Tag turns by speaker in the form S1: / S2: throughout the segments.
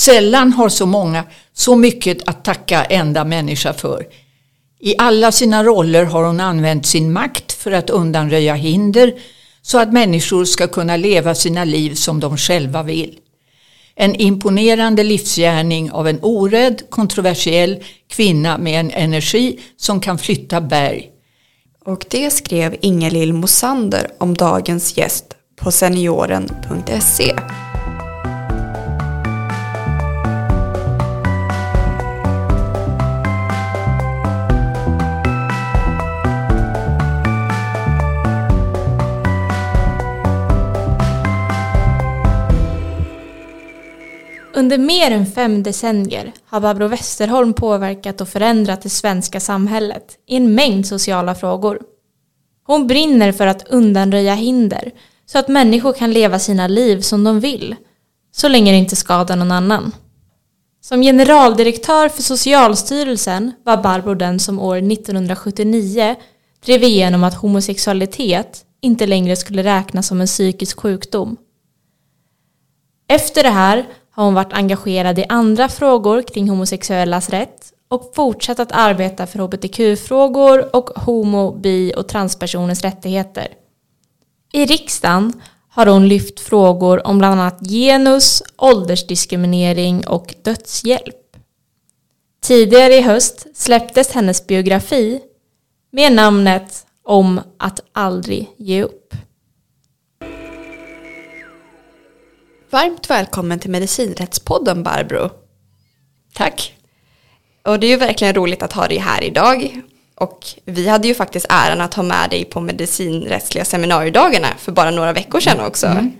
S1: Sällan har så många så mycket att tacka enda människa för. I alla sina roller har hon använt sin makt för att undanröja hinder så att människor ska kunna leva sina liv som de själva vill. En imponerande livsgärning av en orädd, kontroversiell kvinna med en energi som kan flytta berg.
S2: Och det skrev Ingelill Mosander om dagens gäst på senioren.se.
S3: Under mer än fem decennier har Barbro Westerholm påverkat och förändrat det svenska samhället i en mängd sociala frågor. Hon brinner för att undanröja hinder så att människor kan leva sina liv som de vill, så länge det inte skadar någon annan. Som generaldirektör för Socialstyrelsen var Barbro den som år 1979 drev igenom att homosexualitet inte längre skulle räknas som en psykisk sjukdom. Efter det här har hon varit engagerad i andra frågor kring homosexuellas rätt och fortsatt att arbeta för hbtq-frågor och homo-, bi och transpersoners rättigheter. I riksdagen har hon lyft frågor om bland annat genus, åldersdiskriminering och dödshjälp. Tidigare i höst släpptes hennes biografi med namnet Om att aldrig ge upp.
S2: Varmt välkommen till Medicinrättspodden Barbro.
S1: Tack.
S2: Och det är ju verkligen roligt att ha dig här idag. Och vi hade ju faktiskt äran att ha med dig på medicinrättsliga seminariedagarna för bara några veckor sedan också. Mm.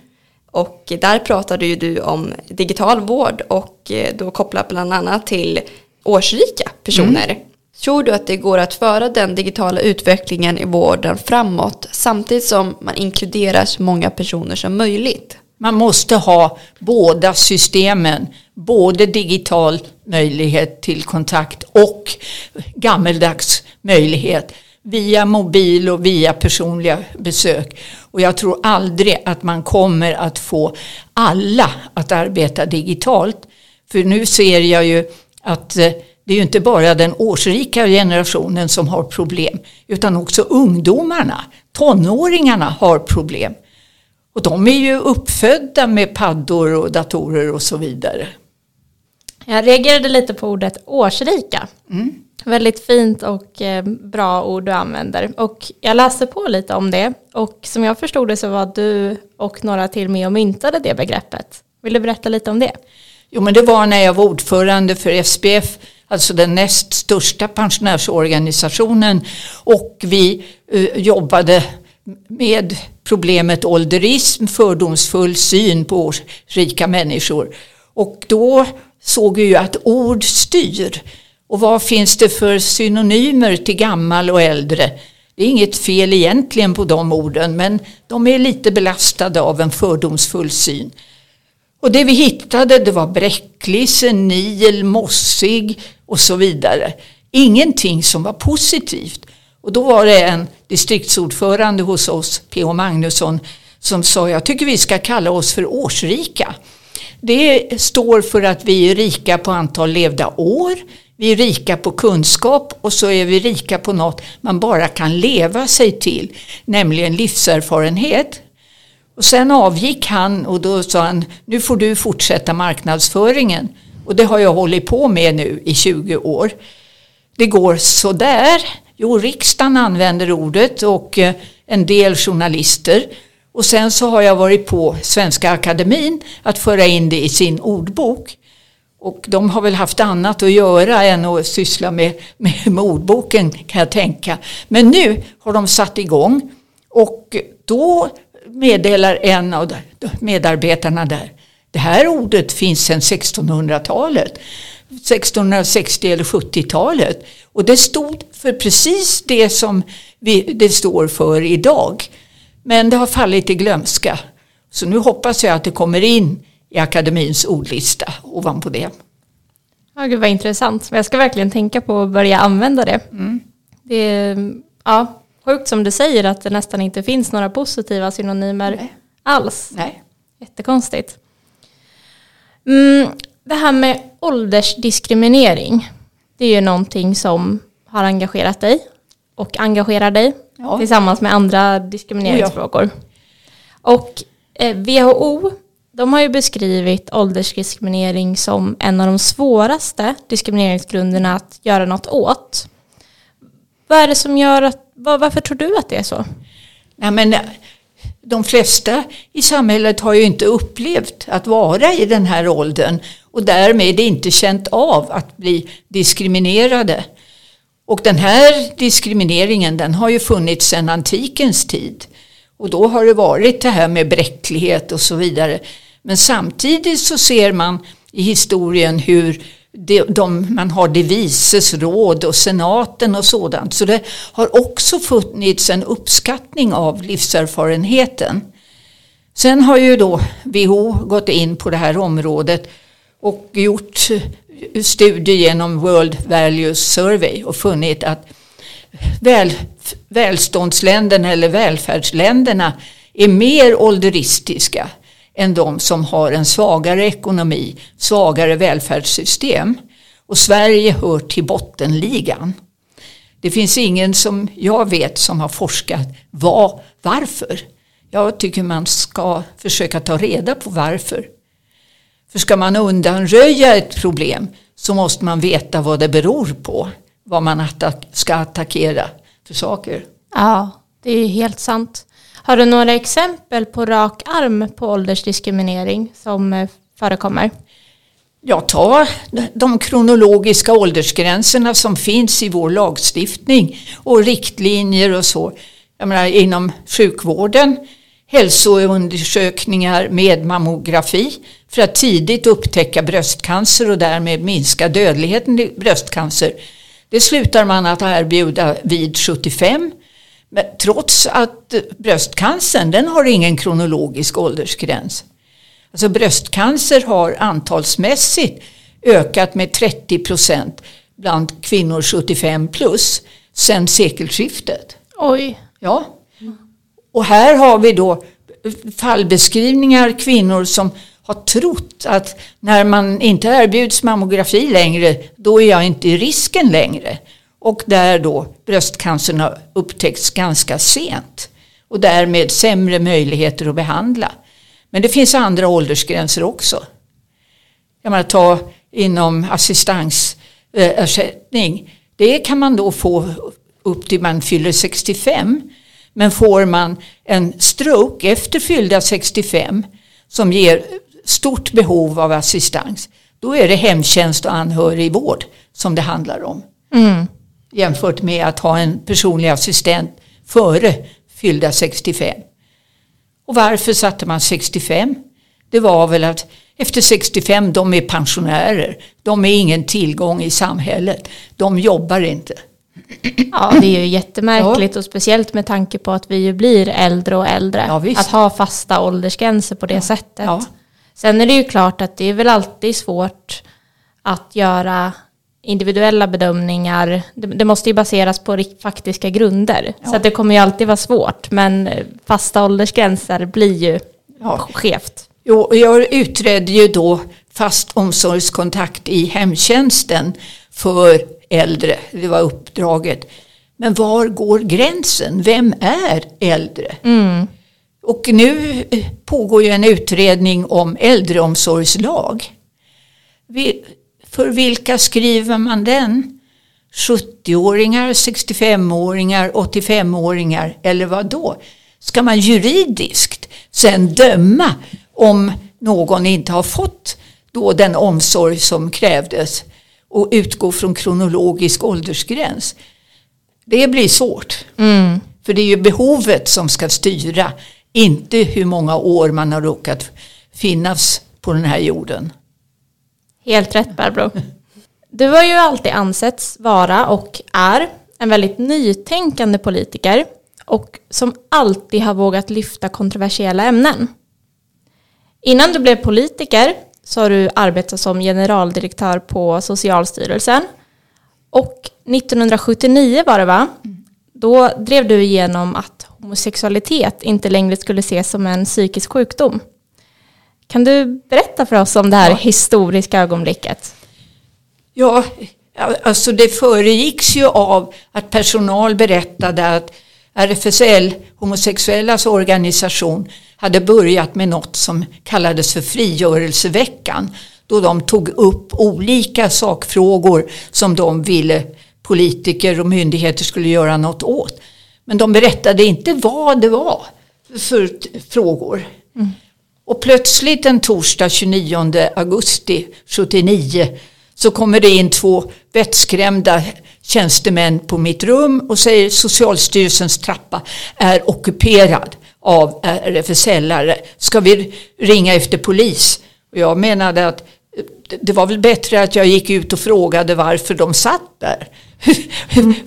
S2: Och där pratade ju du om digital vård och eh, då kopplat bland annat till årsrika personer. Mm. Tror du att det går att föra den digitala utvecklingen i vården framåt samtidigt som man inkluderar så många personer som möjligt?
S1: Man måste ha båda systemen, både digital möjlighet till kontakt och gammeldags möjlighet via mobil och via personliga besök. Och jag tror aldrig att man kommer att få alla att arbeta digitalt. För nu ser jag ju att eh, det är ju inte bara den årsrika generationen som har problem utan också ungdomarna, tonåringarna har problem. Och de är ju uppfödda med paddor och datorer och så vidare.
S3: Jag reagerade lite på ordet årsrika. Mm. Väldigt fint och eh, bra ord du använder. Och jag läste på lite om det. Och som jag förstod det så var du och några till med och myntade det begreppet. Vill du berätta lite om det?
S1: Jo men det var när jag var ordförande för SPF, alltså den näst största pensionärsorganisationen. Och vi uh, jobbade med problemet ålderism, fördomsfull syn på rika människor. Och då såg vi ju att ord styr. Och vad finns det för synonymer till gammal och äldre? Det är inget fel egentligen på de orden men de är lite belastade av en fördomsfull syn. Och det vi hittade det var bräcklig, senil, mossig och så vidare. Ingenting som var positivt. Och då var det en distriktsordförande hos oss, P.O. Magnusson, som sa jag tycker vi ska kalla oss för årsrika. Det står för att vi är rika på antal levda år, vi är rika på kunskap och så är vi rika på något man bara kan leva sig till, nämligen livserfarenhet. Och sen avgick han och då sa han, nu får du fortsätta marknadsföringen. Och det har jag hållit på med nu i 20 år. Det går sådär. Jo, riksdagen använder ordet och eh, en del journalister. Och sen så har jag varit på Svenska Akademin att föra in det i sin ordbok. Och de har väl haft annat att göra än att syssla med, med, med ordboken kan jag tänka. Men nu har de satt igång och då meddelar en av medarbetarna där det här ordet finns sedan 1600-talet. 1660 eller 70-talet. Och det stod för precis det som vi, det står för idag. Men det har fallit i glömska. Så nu hoppas jag att det kommer in i akademins ordlista ovanpå det.
S3: Ja, gud vad intressant. Jag ska verkligen tänka på att börja använda det. Mm. Det är ja, sjukt som du säger att det nästan inte finns några positiva synonymer Nej. alls.
S1: Nej.
S3: Jättekonstigt. Mm, det här med åldersdiskriminering, det är ju någonting som har engagerat dig och engagerar dig
S1: Ja.
S3: tillsammans med andra diskrimineringsfrågor. Och eh, WHO, de har ju beskrivit åldersdiskriminering som en av de svåraste diskrimineringsgrunderna att göra något åt. Vad är det som gör att, var, varför tror du att det är så?
S1: Nej, men eh, de flesta i samhället har ju inte upplevt att vara i den här åldern och därmed inte känt av att bli diskriminerade. Och den här diskrimineringen den har ju funnits sedan antikens tid. Och då har det varit det här med bräcklighet och så vidare. Men samtidigt så ser man i historien hur de, de, man har de vises råd och senaten och sådant. Så det har också funnits en uppskattning av livserfarenheten. Sen har ju då WHO gått in på det här området och gjort eh, studier genom World Values Survey och funnit att väl, välståndsländerna eller välfärdsländerna är mer ålderistiska än de som har en svagare ekonomi, svagare välfärdssystem. Och Sverige hör till bottenligan. Det finns ingen som jag vet som har forskat var, varför. Jag tycker man ska försöka ta reda på varför. För ska man undanröja ett problem så måste man veta vad det beror på. Vad man attack ska attackera för saker.
S3: Ja, det är helt sant. Har du några exempel på rak arm på åldersdiskriminering som eh, förekommer?
S1: Ja, ta de kronologiska åldersgränserna som finns i vår lagstiftning och riktlinjer och så. Jag menar, inom sjukvården, hälsoundersökningar med mammografi för att tidigt upptäcka bröstcancer och därmed minska dödligheten i bröstcancer. Det slutar man att erbjuda vid 75 men trots att bröstcancern den har ingen kronologisk åldersgräns. Alltså bröstcancer har antalsmässigt ökat med 30 procent bland kvinnor 75 plus sedan sekelskiftet.
S3: Oj.
S1: Ja. Och här har vi då fallbeskrivningar kvinnor som har trott att när man inte erbjuds mammografi längre då är jag inte i risken längre. Och där då bröstcancern har upptäckts ganska sent. Och därmed sämre möjligheter att behandla. Men det finns andra åldersgränser också. Jag menar ta inom assistansersättning. Eh, det kan man då få upp till man fyller 65. Men får man en stroke efter fyllda 65 som ger stort behov av assistans. Då är det hemtjänst och anhörigvård som det handlar om.
S3: Mm.
S1: Jämfört med att ha en personlig assistent före fyllda 65. Och varför satte man 65? Det var väl att efter 65, de är pensionärer. De är ingen tillgång i samhället. De jobbar inte.
S3: Ja, det är ju jättemärkligt och speciellt med tanke på att vi ju blir äldre och äldre.
S1: Ja,
S3: att ha fasta åldersgränser på det sättet.
S1: Ja.
S3: Sen är det ju klart att det är väl alltid svårt att göra individuella bedömningar. Det, det måste ju baseras på faktiska grunder. Så det kommer ju alltid vara svårt. Men fasta åldersgränser blir ju
S1: Ja.
S3: skevt.
S1: Jo, jag utredde ju då fast omsorgskontakt i hemtjänsten för äldre. Det var uppdraget. Men var går gränsen? Vem är äldre? Och nu eh, pågår ju en utredning om äldreomsorgslag. För vilka skriver man den? 70-åringar, 65-åringar, 85-åringar eller vad då? Ska man juridiskt sen döma om någon inte har fått då den omsorg som krävdes och utgå från kronologisk åldersgräns? Det blir svårt. För det är ju behovet som ska styra, inte hur många år man har råkat finnas på den här jorden.
S3: Helt rätt Barbro. Du har ju alltid ansetts vara och är en väldigt nytänkande politiker och som alltid har vågat lyfta kontroversiella ämnen. Innan du blev politiker så har du arbetat som generaldirektör på Socialstyrelsen och 1979 var det va? Då drev du igenom att homosexualitet inte längre skulle ses som en psykisk sjukdom. Kan du berätta för oss om det här ja. historiska ögonblicket?
S1: Ja, alltså det föregicks ju av att personal berättade att RFSL, homosexuellas organisation, hade börjat med något som kallades för frigörelseveckan. Då de tog upp olika sakfrågor som de ville politiker och myndigheter skulle göra något åt. Men de berättade inte vad det var för frågor. Mm. Och plötsligt en torsdag 29 augusti 79 så kommer det in två vettskrämda tjänstemän på mitt rum och säger Socialstyrelsens trappa är ockuperad av eh, RFSL-are. Ska vi ringa efter polis? Och jag menade att eh, det var väl bättre att jag gick ut och frågade varför de satt där.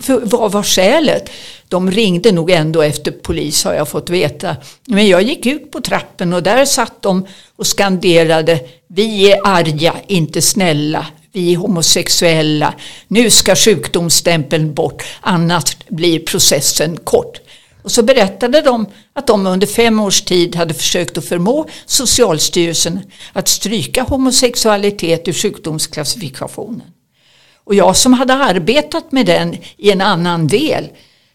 S1: vad var skälet? De ringde nog ändå efter polis har jag fått veta. Men jag gick ut på trappen och där satt de och skanderade Vi är arga, inte snälla. Vi är homosexuella. Nu ska sjukdomsstämpeln bort, annars blir processen kort. Och så berättade de att de under fem års tid hade försökt att förmå Socialstyrelsen att stryka homosexualitet ur sjukdomsklassifikationen. Och jag som hade arbetat med den i en annan del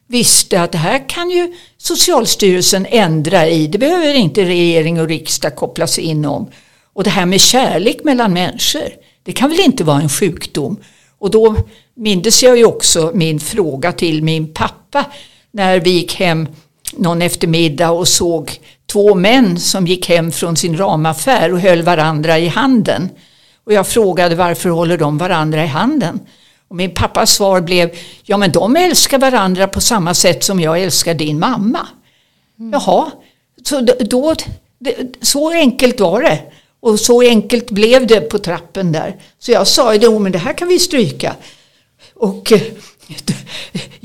S1: visste att det här kan ju Socialstyrelsen ändra i. Det behöver inte regering och riksdag kopplas in om. Och det här med kärlek mellan människor, det kan väl inte vara en sjukdom? Och då mindes jag ju också min fråga till min pappa när vi gick hem någon eftermiddag och såg två män som gick hem från sin ramaffär och höll varandra i handen. Och jag frågade varför håller de varandra i handen? Och min pappas svar blev, ja men de älskar varandra på samma sätt som jag älskar din mamma. Mm. Jaha, så, då, så enkelt var det. Och så enkelt blev det på trappen där. Så jag sa, jo men det här kan vi stryka. Och eh,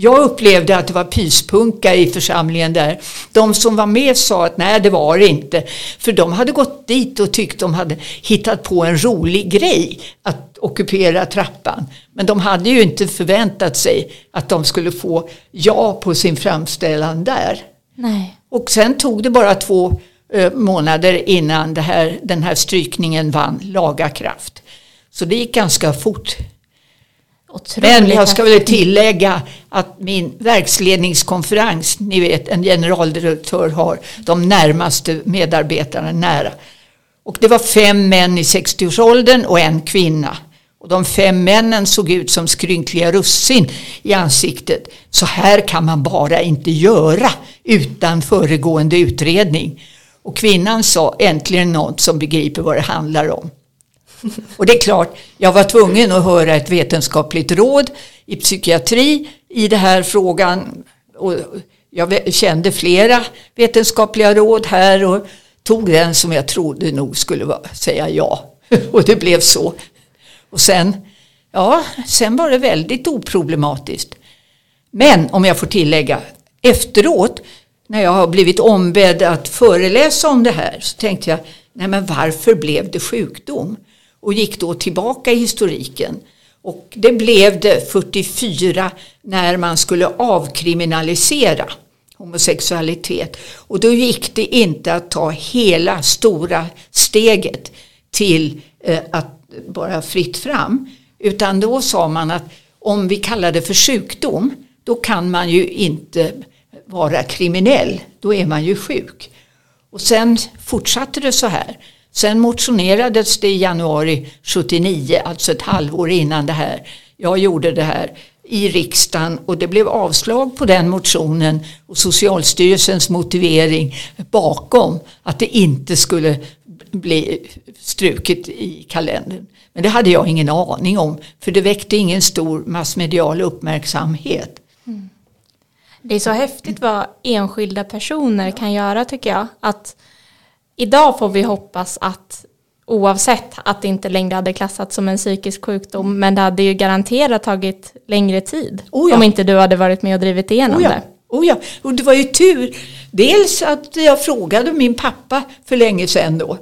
S1: jag upplevde att det var pyspunka i församlingen där. De som var med sa att nej det var det inte. För de hade gått dit och tyckt de hade hittat på en rolig grej att ockupera trappan. Men de hade ju inte förväntat sig att de skulle få ja på sin framställan där.
S3: Nej.
S1: Och sen tog det bara två eh, månader innan här, den här strykningen vann laga kraft. Så det gick ganska fort. Otroligt Men jag ska väl tillägga att min verksledningskonferens, ni vet en generaldirektör har de närmaste medarbetarna nära. Och det var fem män i 60-årsåldern och en kvinna. Och de fem männen såg ut som skrynkliga russin i ansiktet. Så här kan man bara inte göra utan föregående utredning. Och kvinnan sa äntligen något som begriper vad det handlar om. Och det är klart, jag var tvungen att höra ett vetenskapligt råd i psykiatri i den här frågan. Och jag kände flera vetenskapliga råd här och tog den som jag trodde nog skulle säga ja. Och det blev så. Och sen, ja, sen var det väldigt oproblematiskt. Men om jag får tillägga, efteråt när jag har blivit ombedd att föreläsa om det här så tänkte jag, nej men varför blev det sjukdom? Och gick då tillbaka i historiken. Och det blev det 44 när man skulle avkriminalisera homosexualitet. Och då gick det inte att ta hela stora steget till eh, att bara fritt fram. Utan då sa man att om vi kallar det för sjukdom då kan man ju inte vara kriminell. Då är man ju sjuk. Och sen fortsatte det så här. Sen motionerades det i januari 79, alltså ett halvår innan det här. Jag gjorde det här i riksdagen och det blev avslag på den motionen och Socialstyrelsens motivering bakom att det inte skulle bli struket i kalendern. Men det hade jag ingen aning om för det väckte ingen stor massmedial uppmärksamhet. Mm.
S3: Det är så häftigt vad enskilda personer kan göra tycker jag. Att idag får vi hoppas att oavsett att det inte längre hade klassats som en psykisk sjukdom men det hade ju garanterat tagit längre tid oh ja. om inte du hade varit med och drivit igenom
S1: oh ja.
S3: det.
S1: Oh ja, och det var ju tur. Dels att jag frågade min pappa för länge sedan då.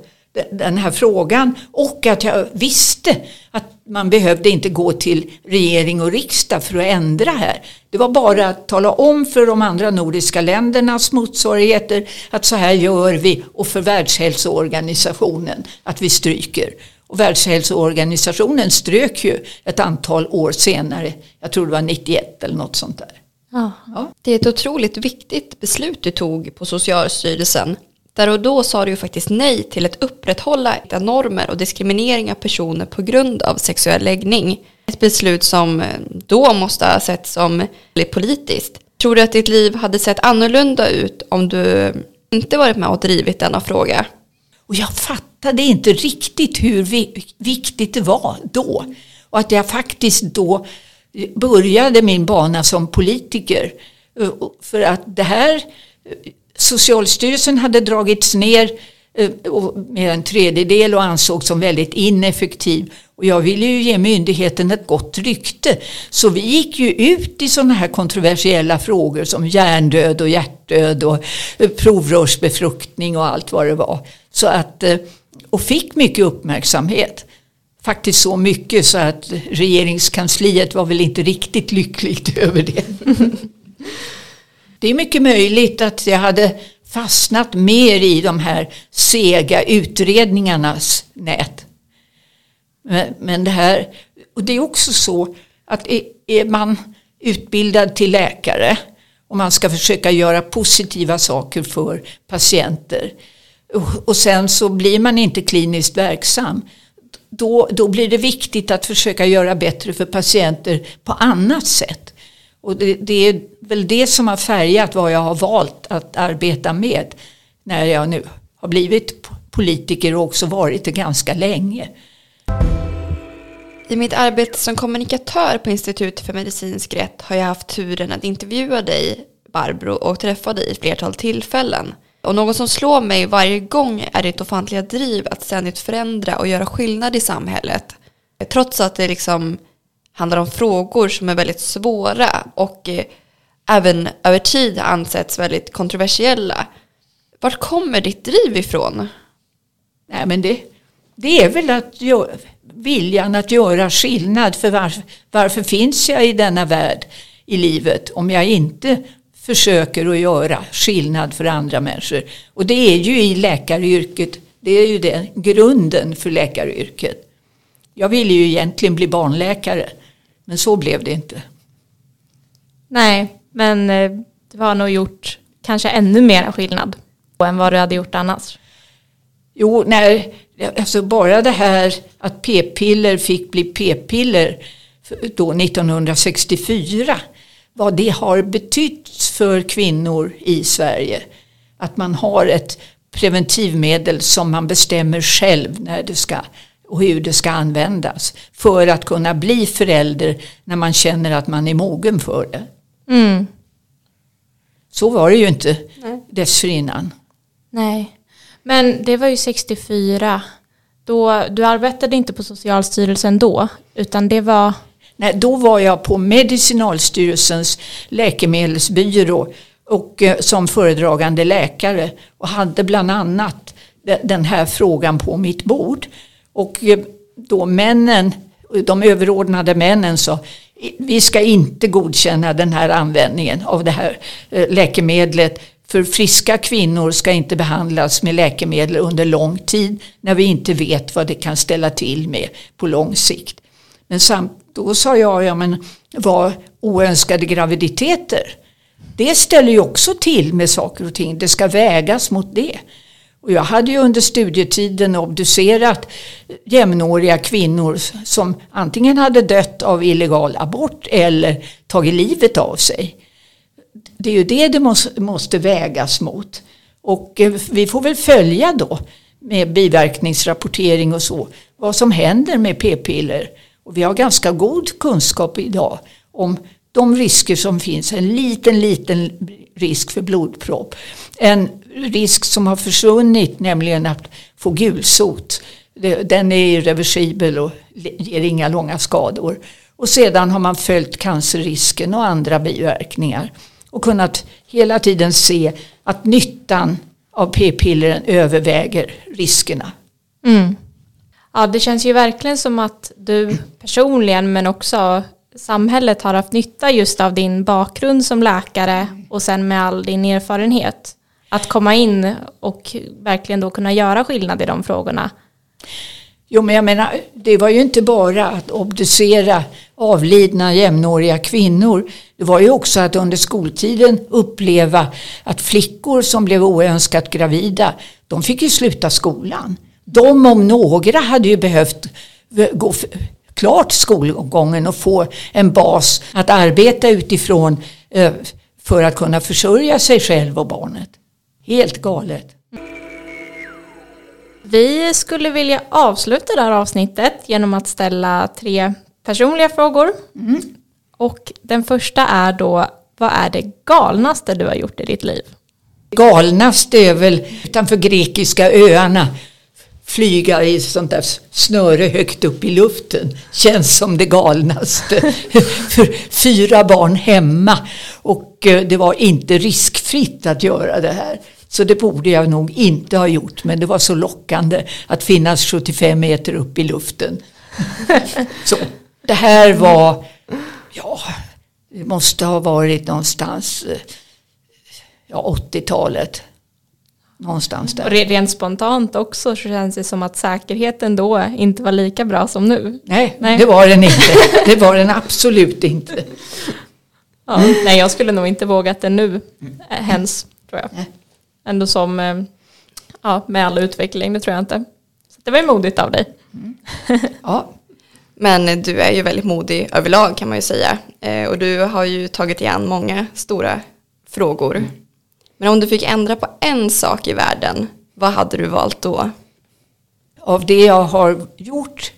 S1: den här frågan och att jag visste att man behövde inte gå till regering och riksdag för att ändra här. Det var bara att tala om för de andra nordiska ländernas motsvarigheter att så här gör vi och för Världshälsoorganisationen att vi stryker. Och Världshälsoorganisationen strök ju ett antal år senare, jag tror det var 91 eller något sånt där.
S2: Ja. Det är ett otroligt viktigt beslut du tog på Socialstyrelsen där och då sa du ju faktiskt nej till att upprätthålla normer och diskriminering av personer på grund av sexuell läggning. Ett beslut som eh, då måste ha sett som politiskt. Tror du att ditt liv hade sett annorlunda ut om du eh, inte varit med och drivit denna fråga?
S1: Och jag fattade inte riktigt hur viktigt det var då. Och att jag faktiskt då eh, började min bana som politiker. För att det här Socialstyrelsen hade dragits ner eh, med en tredjedel och ansågs som väldigt ineffektiv. Och jag ville ju ge myndigheten ett gott rykte. Så vi gick ju ut i sådana här kontroversiella frågor som hjärndöd och hjärtdöd och eh, provrörsbefruktning och allt vad det var. Så att, eh, och fick mycket uppmärksamhet. Faktiskt så mycket så att regeringskansliet var väl inte riktigt lyckligt över det. Det är mycket möjligt att jag hade fastnat mer i de här sega utredningarnas nät. Men, men det här, och det är också så att är, är man utbildad till läkare och man ska försöka göra positiva saker för patienter och, och sen så blir man inte kliniskt verksam då, då blir det viktigt att försöka göra bättre för patienter på annat sätt. Och det, det, är väl det som har färgat vad jag har valt att arbeta med när jag nu har blivit politiker och också varit det ganska länge.
S2: I mitt arbete som kommunikatör på Institutet för medicinsk rätt har jag haft turen att intervjua dig, Barbro, och träffa dig i flertal tillfällen. Och något som slår mig varje gång är ditt ofantliga driv att ständigt förändra och göra skillnad i samhället. Trots att det liksom handlar om frågor som är väldigt svåra och eh, även över tid ansetts väldigt kontroversiella. Vart kommer ditt driv ifrån?
S1: Nej, men det, det är väl att jag, viljan att göra skillnad. För varför, varför finns jag i denna värld i livet om jag inte försöker att göra skillnad för andra människor? Och det är ju i läkaryrket, det är ju det, grunden för läkaryrket. Jag ville ju egentligen bli barnläkare. Men så blev det inte.
S3: Nej, men eh, du har nog gjort kanske ännu mer skillnad än vad du hade gjort annars.
S1: Jo, när, alltså bara det här att p-piller fick bli p-piller då 1964. Vad det har betytt för kvinnor i Sverige. Att man har ett preventivmedel som man bestämmer själv när det ska och hur det ska användas för att kunna bli förälder när man känner att man är mogen för det. Mm. Så var det ju inte Nej. dessförinnan.
S3: Nej, men det var ju 64. Då, du arbetade inte på Socialstyrelsen då, utan det var...
S1: Nej, då var jag på Medicinalstyrelsens läkemedelsbyrå och, eh, som föredragande läkare och hade bland annat den här frågan på mitt bord. Och eh, då männen, de överordnade männen sa vi ska inte godkänna den här användningen av det här eh, läkemedlet. För friska kvinnor ska inte behandlas med läkemedel under lång tid när vi inte vet vad det kan ställa till med på lång sikt. Men samt, då sa jag, ja men vad oönskade graviditeter, det ställer ju också till med saker och ting. Det ska vägas mot det. Och jag hade ju under studietiden obducerat jämnåriga kvinnor som antingen hade dött av illegal abort eller tagit livet av sig. Det är ju det det måste, vägas mot. Och eh, vi får väl följa då med biverkningsrapportering och så vad som händer med p-piller. Och vi har ganska god kunskap idag om de risker som finns. En liten, liten risk för blodpropp. En risk som har försvunnit, nämligen att få gulsot. Den är irreversibel och ger inga långa skador. Och sedan har man följt cancerrisken och andra biverkningar. Och kunnat hela tiden se att nyttan av p-pillren överväger riskerna.
S3: Mm. Ja, det känns ju verkligen som att du personligen men också samhället har haft nytta just av din bakgrund som läkare och sen med all din erfarenhet. Att komma in och verkligen då kunna göra skillnad i de frågorna.
S1: Jo men jag menar, det var ju inte bara att obducera avlidna jämnåriga kvinnor. Det var ju också att under skoltiden uppleva att flickor som blev oönskat gravida, de fick ju sluta skolan. De om några hade ju behövt gå klart skolgången och få en bas att arbeta utifrån eh, för att kunna försörja sig själv och barnet. Helt galet.
S3: Vi skulle vilja avsluta det här avsnittet genom att ställa tre personliga frågor. Mm. Och den första är då, vad är det galnaste du har gjort i ditt liv?
S1: Galnaste är väl utanför grekiska öarna flyga i sånt där snöre högt upp i luften känns som det galnaste. För fyra barn hemma och eh, det var inte riskfritt att göra det här. Så det borde jag nog inte ha gjort men det var så lockande att finnas 75 meter upp i luften. så det här var, ja, det måste ha varit någonstans eh, ja, 80-talet. Någonstans där.
S3: Och rent spontant också så känns det som att säkerheten då inte var lika bra som nu.
S1: Nej, nej. det var den inte. Det var den absolut inte.
S3: Ja, nej, jag skulle nog inte vågat det nu hens, tror jag. Nej. Ändå som, eh, ja, med all utveckling, det tror jag inte. Så det var ju modigt av dig. Mm.
S2: Ja. Men du är ju väldigt modig överlag kan man ju säga. Eh, och du har ju tagit igen många stora frågor. Men om du fick ändra på en sak i världen, vad hade du valt då?
S1: Av det jag har gjort,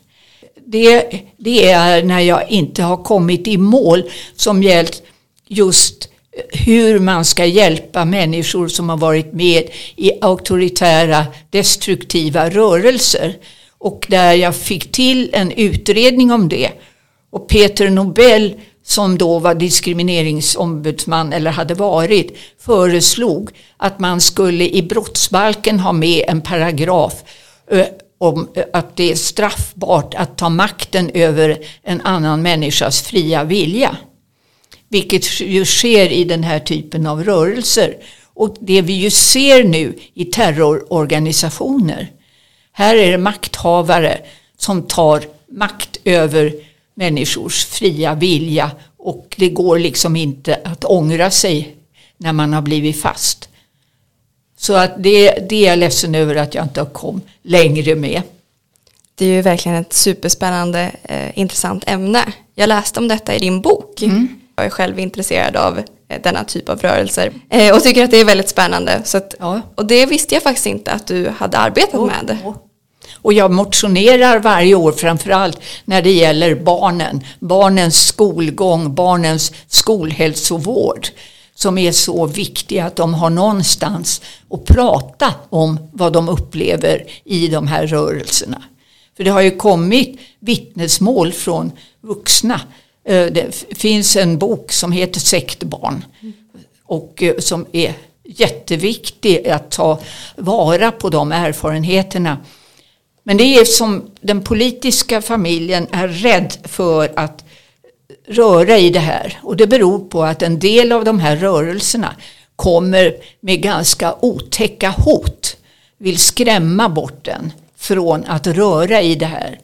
S1: det, det är när jag inte har kommit i mål som gällt just hur man ska hjälpa människor som har varit med i auktoritära destruktiva rörelser. Och där jag fick till en utredning om det. Och Peter Nobel som då var diskrimineringsombudsman eller hade varit föreslog att man skulle i brottsbalken ha med en paragraf eh, om eh, att det är straffbart att ta makten över en annan människas fria vilja. Vilket ju sker i den här typen av rörelser. Och det vi ju ser nu i terrororganisationer. Här är det makthavare som tar makt över människors fria vilja och det går liksom inte att ångra sig när man har blivit fast. Så att det, det är jag ledsen över att jag inte har kom längre med.
S2: Det är ju verkligen ett superspännande, eh, intressant ämne. Jag läste om detta i din bok. Mm. Jag är själv intresserad av eh, denna typ av rörelser eh, och tycker att det är väldigt spännande. Så att, ja. Och det visste jag faktiskt inte att du hade arbetat oh, med. Oh.
S1: Och jag motionerar varje år framförallt när det gäller barnen. Barnens skolgång, barnens skolhälsovård som är så viktiga att de har någonstans att prata om vad de upplever i de här rörelserna. För det har ju kommit vittnesmål från vuxna. Eh, det finns en bok som heter Sektbarn och eh, som är jätteviktig att ta vara på de erfarenheterna. Men det är som den politiska familjen är rädd för att röra i det här. Och det beror på att en del av de här rörelserna kommer med ganska otäcka hot. Vill skrämma bort den från att röra i det här.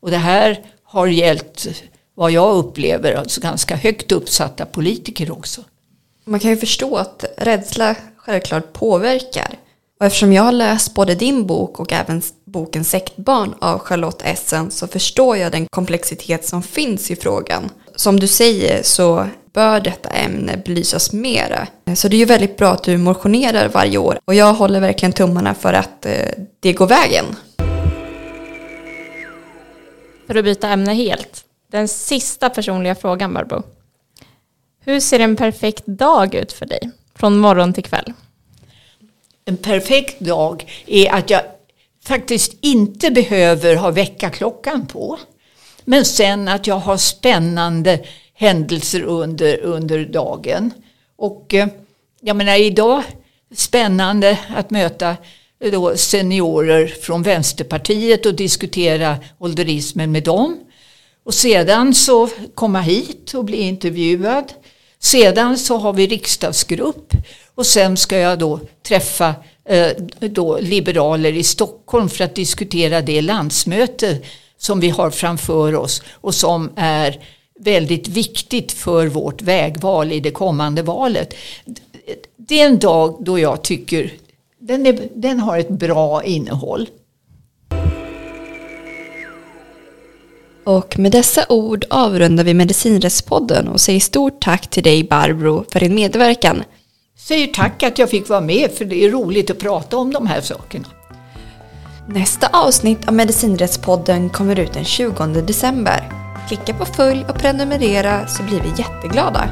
S1: Och det här har gällt vad jag upplever, alltså ganska högt uppsatta politiker också.
S2: Man kan ju förstå att rädsla självklart påverkar. Och eftersom jag har läst både din bok och även boken Sektbarn av Charlotte Essen så förstår jag den komplexitet som finns i frågan. Som du säger så bör detta ämne belysas mera. Så det är ju väldigt bra att du motionerar varje år och jag håller verkligen tummarna för att eh, det går vägen.
S3: För att byta ämne helt. Den sista personliga frågan Barbro. Hur ser en perfekt dag ut för dig? Från morgon till kväll
S1: en perfekt dag är att jag faktiskt inte behöver ha väckarklockan på. Men sen att jag har spännande händelser under, under dagen. Och eh, jag menar idag, spännande att möta eh, då seniorer från Vänsterpartiet och diskutera ålderismen med dem. Och sedan så komma hit och bli intervjuad. Sedan så har vi riksdagsgrupp och sen ska jag då träffa eh, då liberaler i Stockholm för att diskutera det landsmöte som vi har framför oss och som är väldigt viktigt för vårt vägval i det kommande valet. Det är en dag då jag tycker den, är, den har ett bra innehåll.
S2: Och med dessa ord avrundar vi Medicinrättspodden och säger stort tack till dig Barbro för din medverkan.
S1: Säger tack att jag fick vara med för det är roligt att prata om de här sakerna.
S2: Nästa avsnitt av Medicinrättspodden kommer ut den 20 december. Klicka på följ och prenumerera så blir vi jätteglada.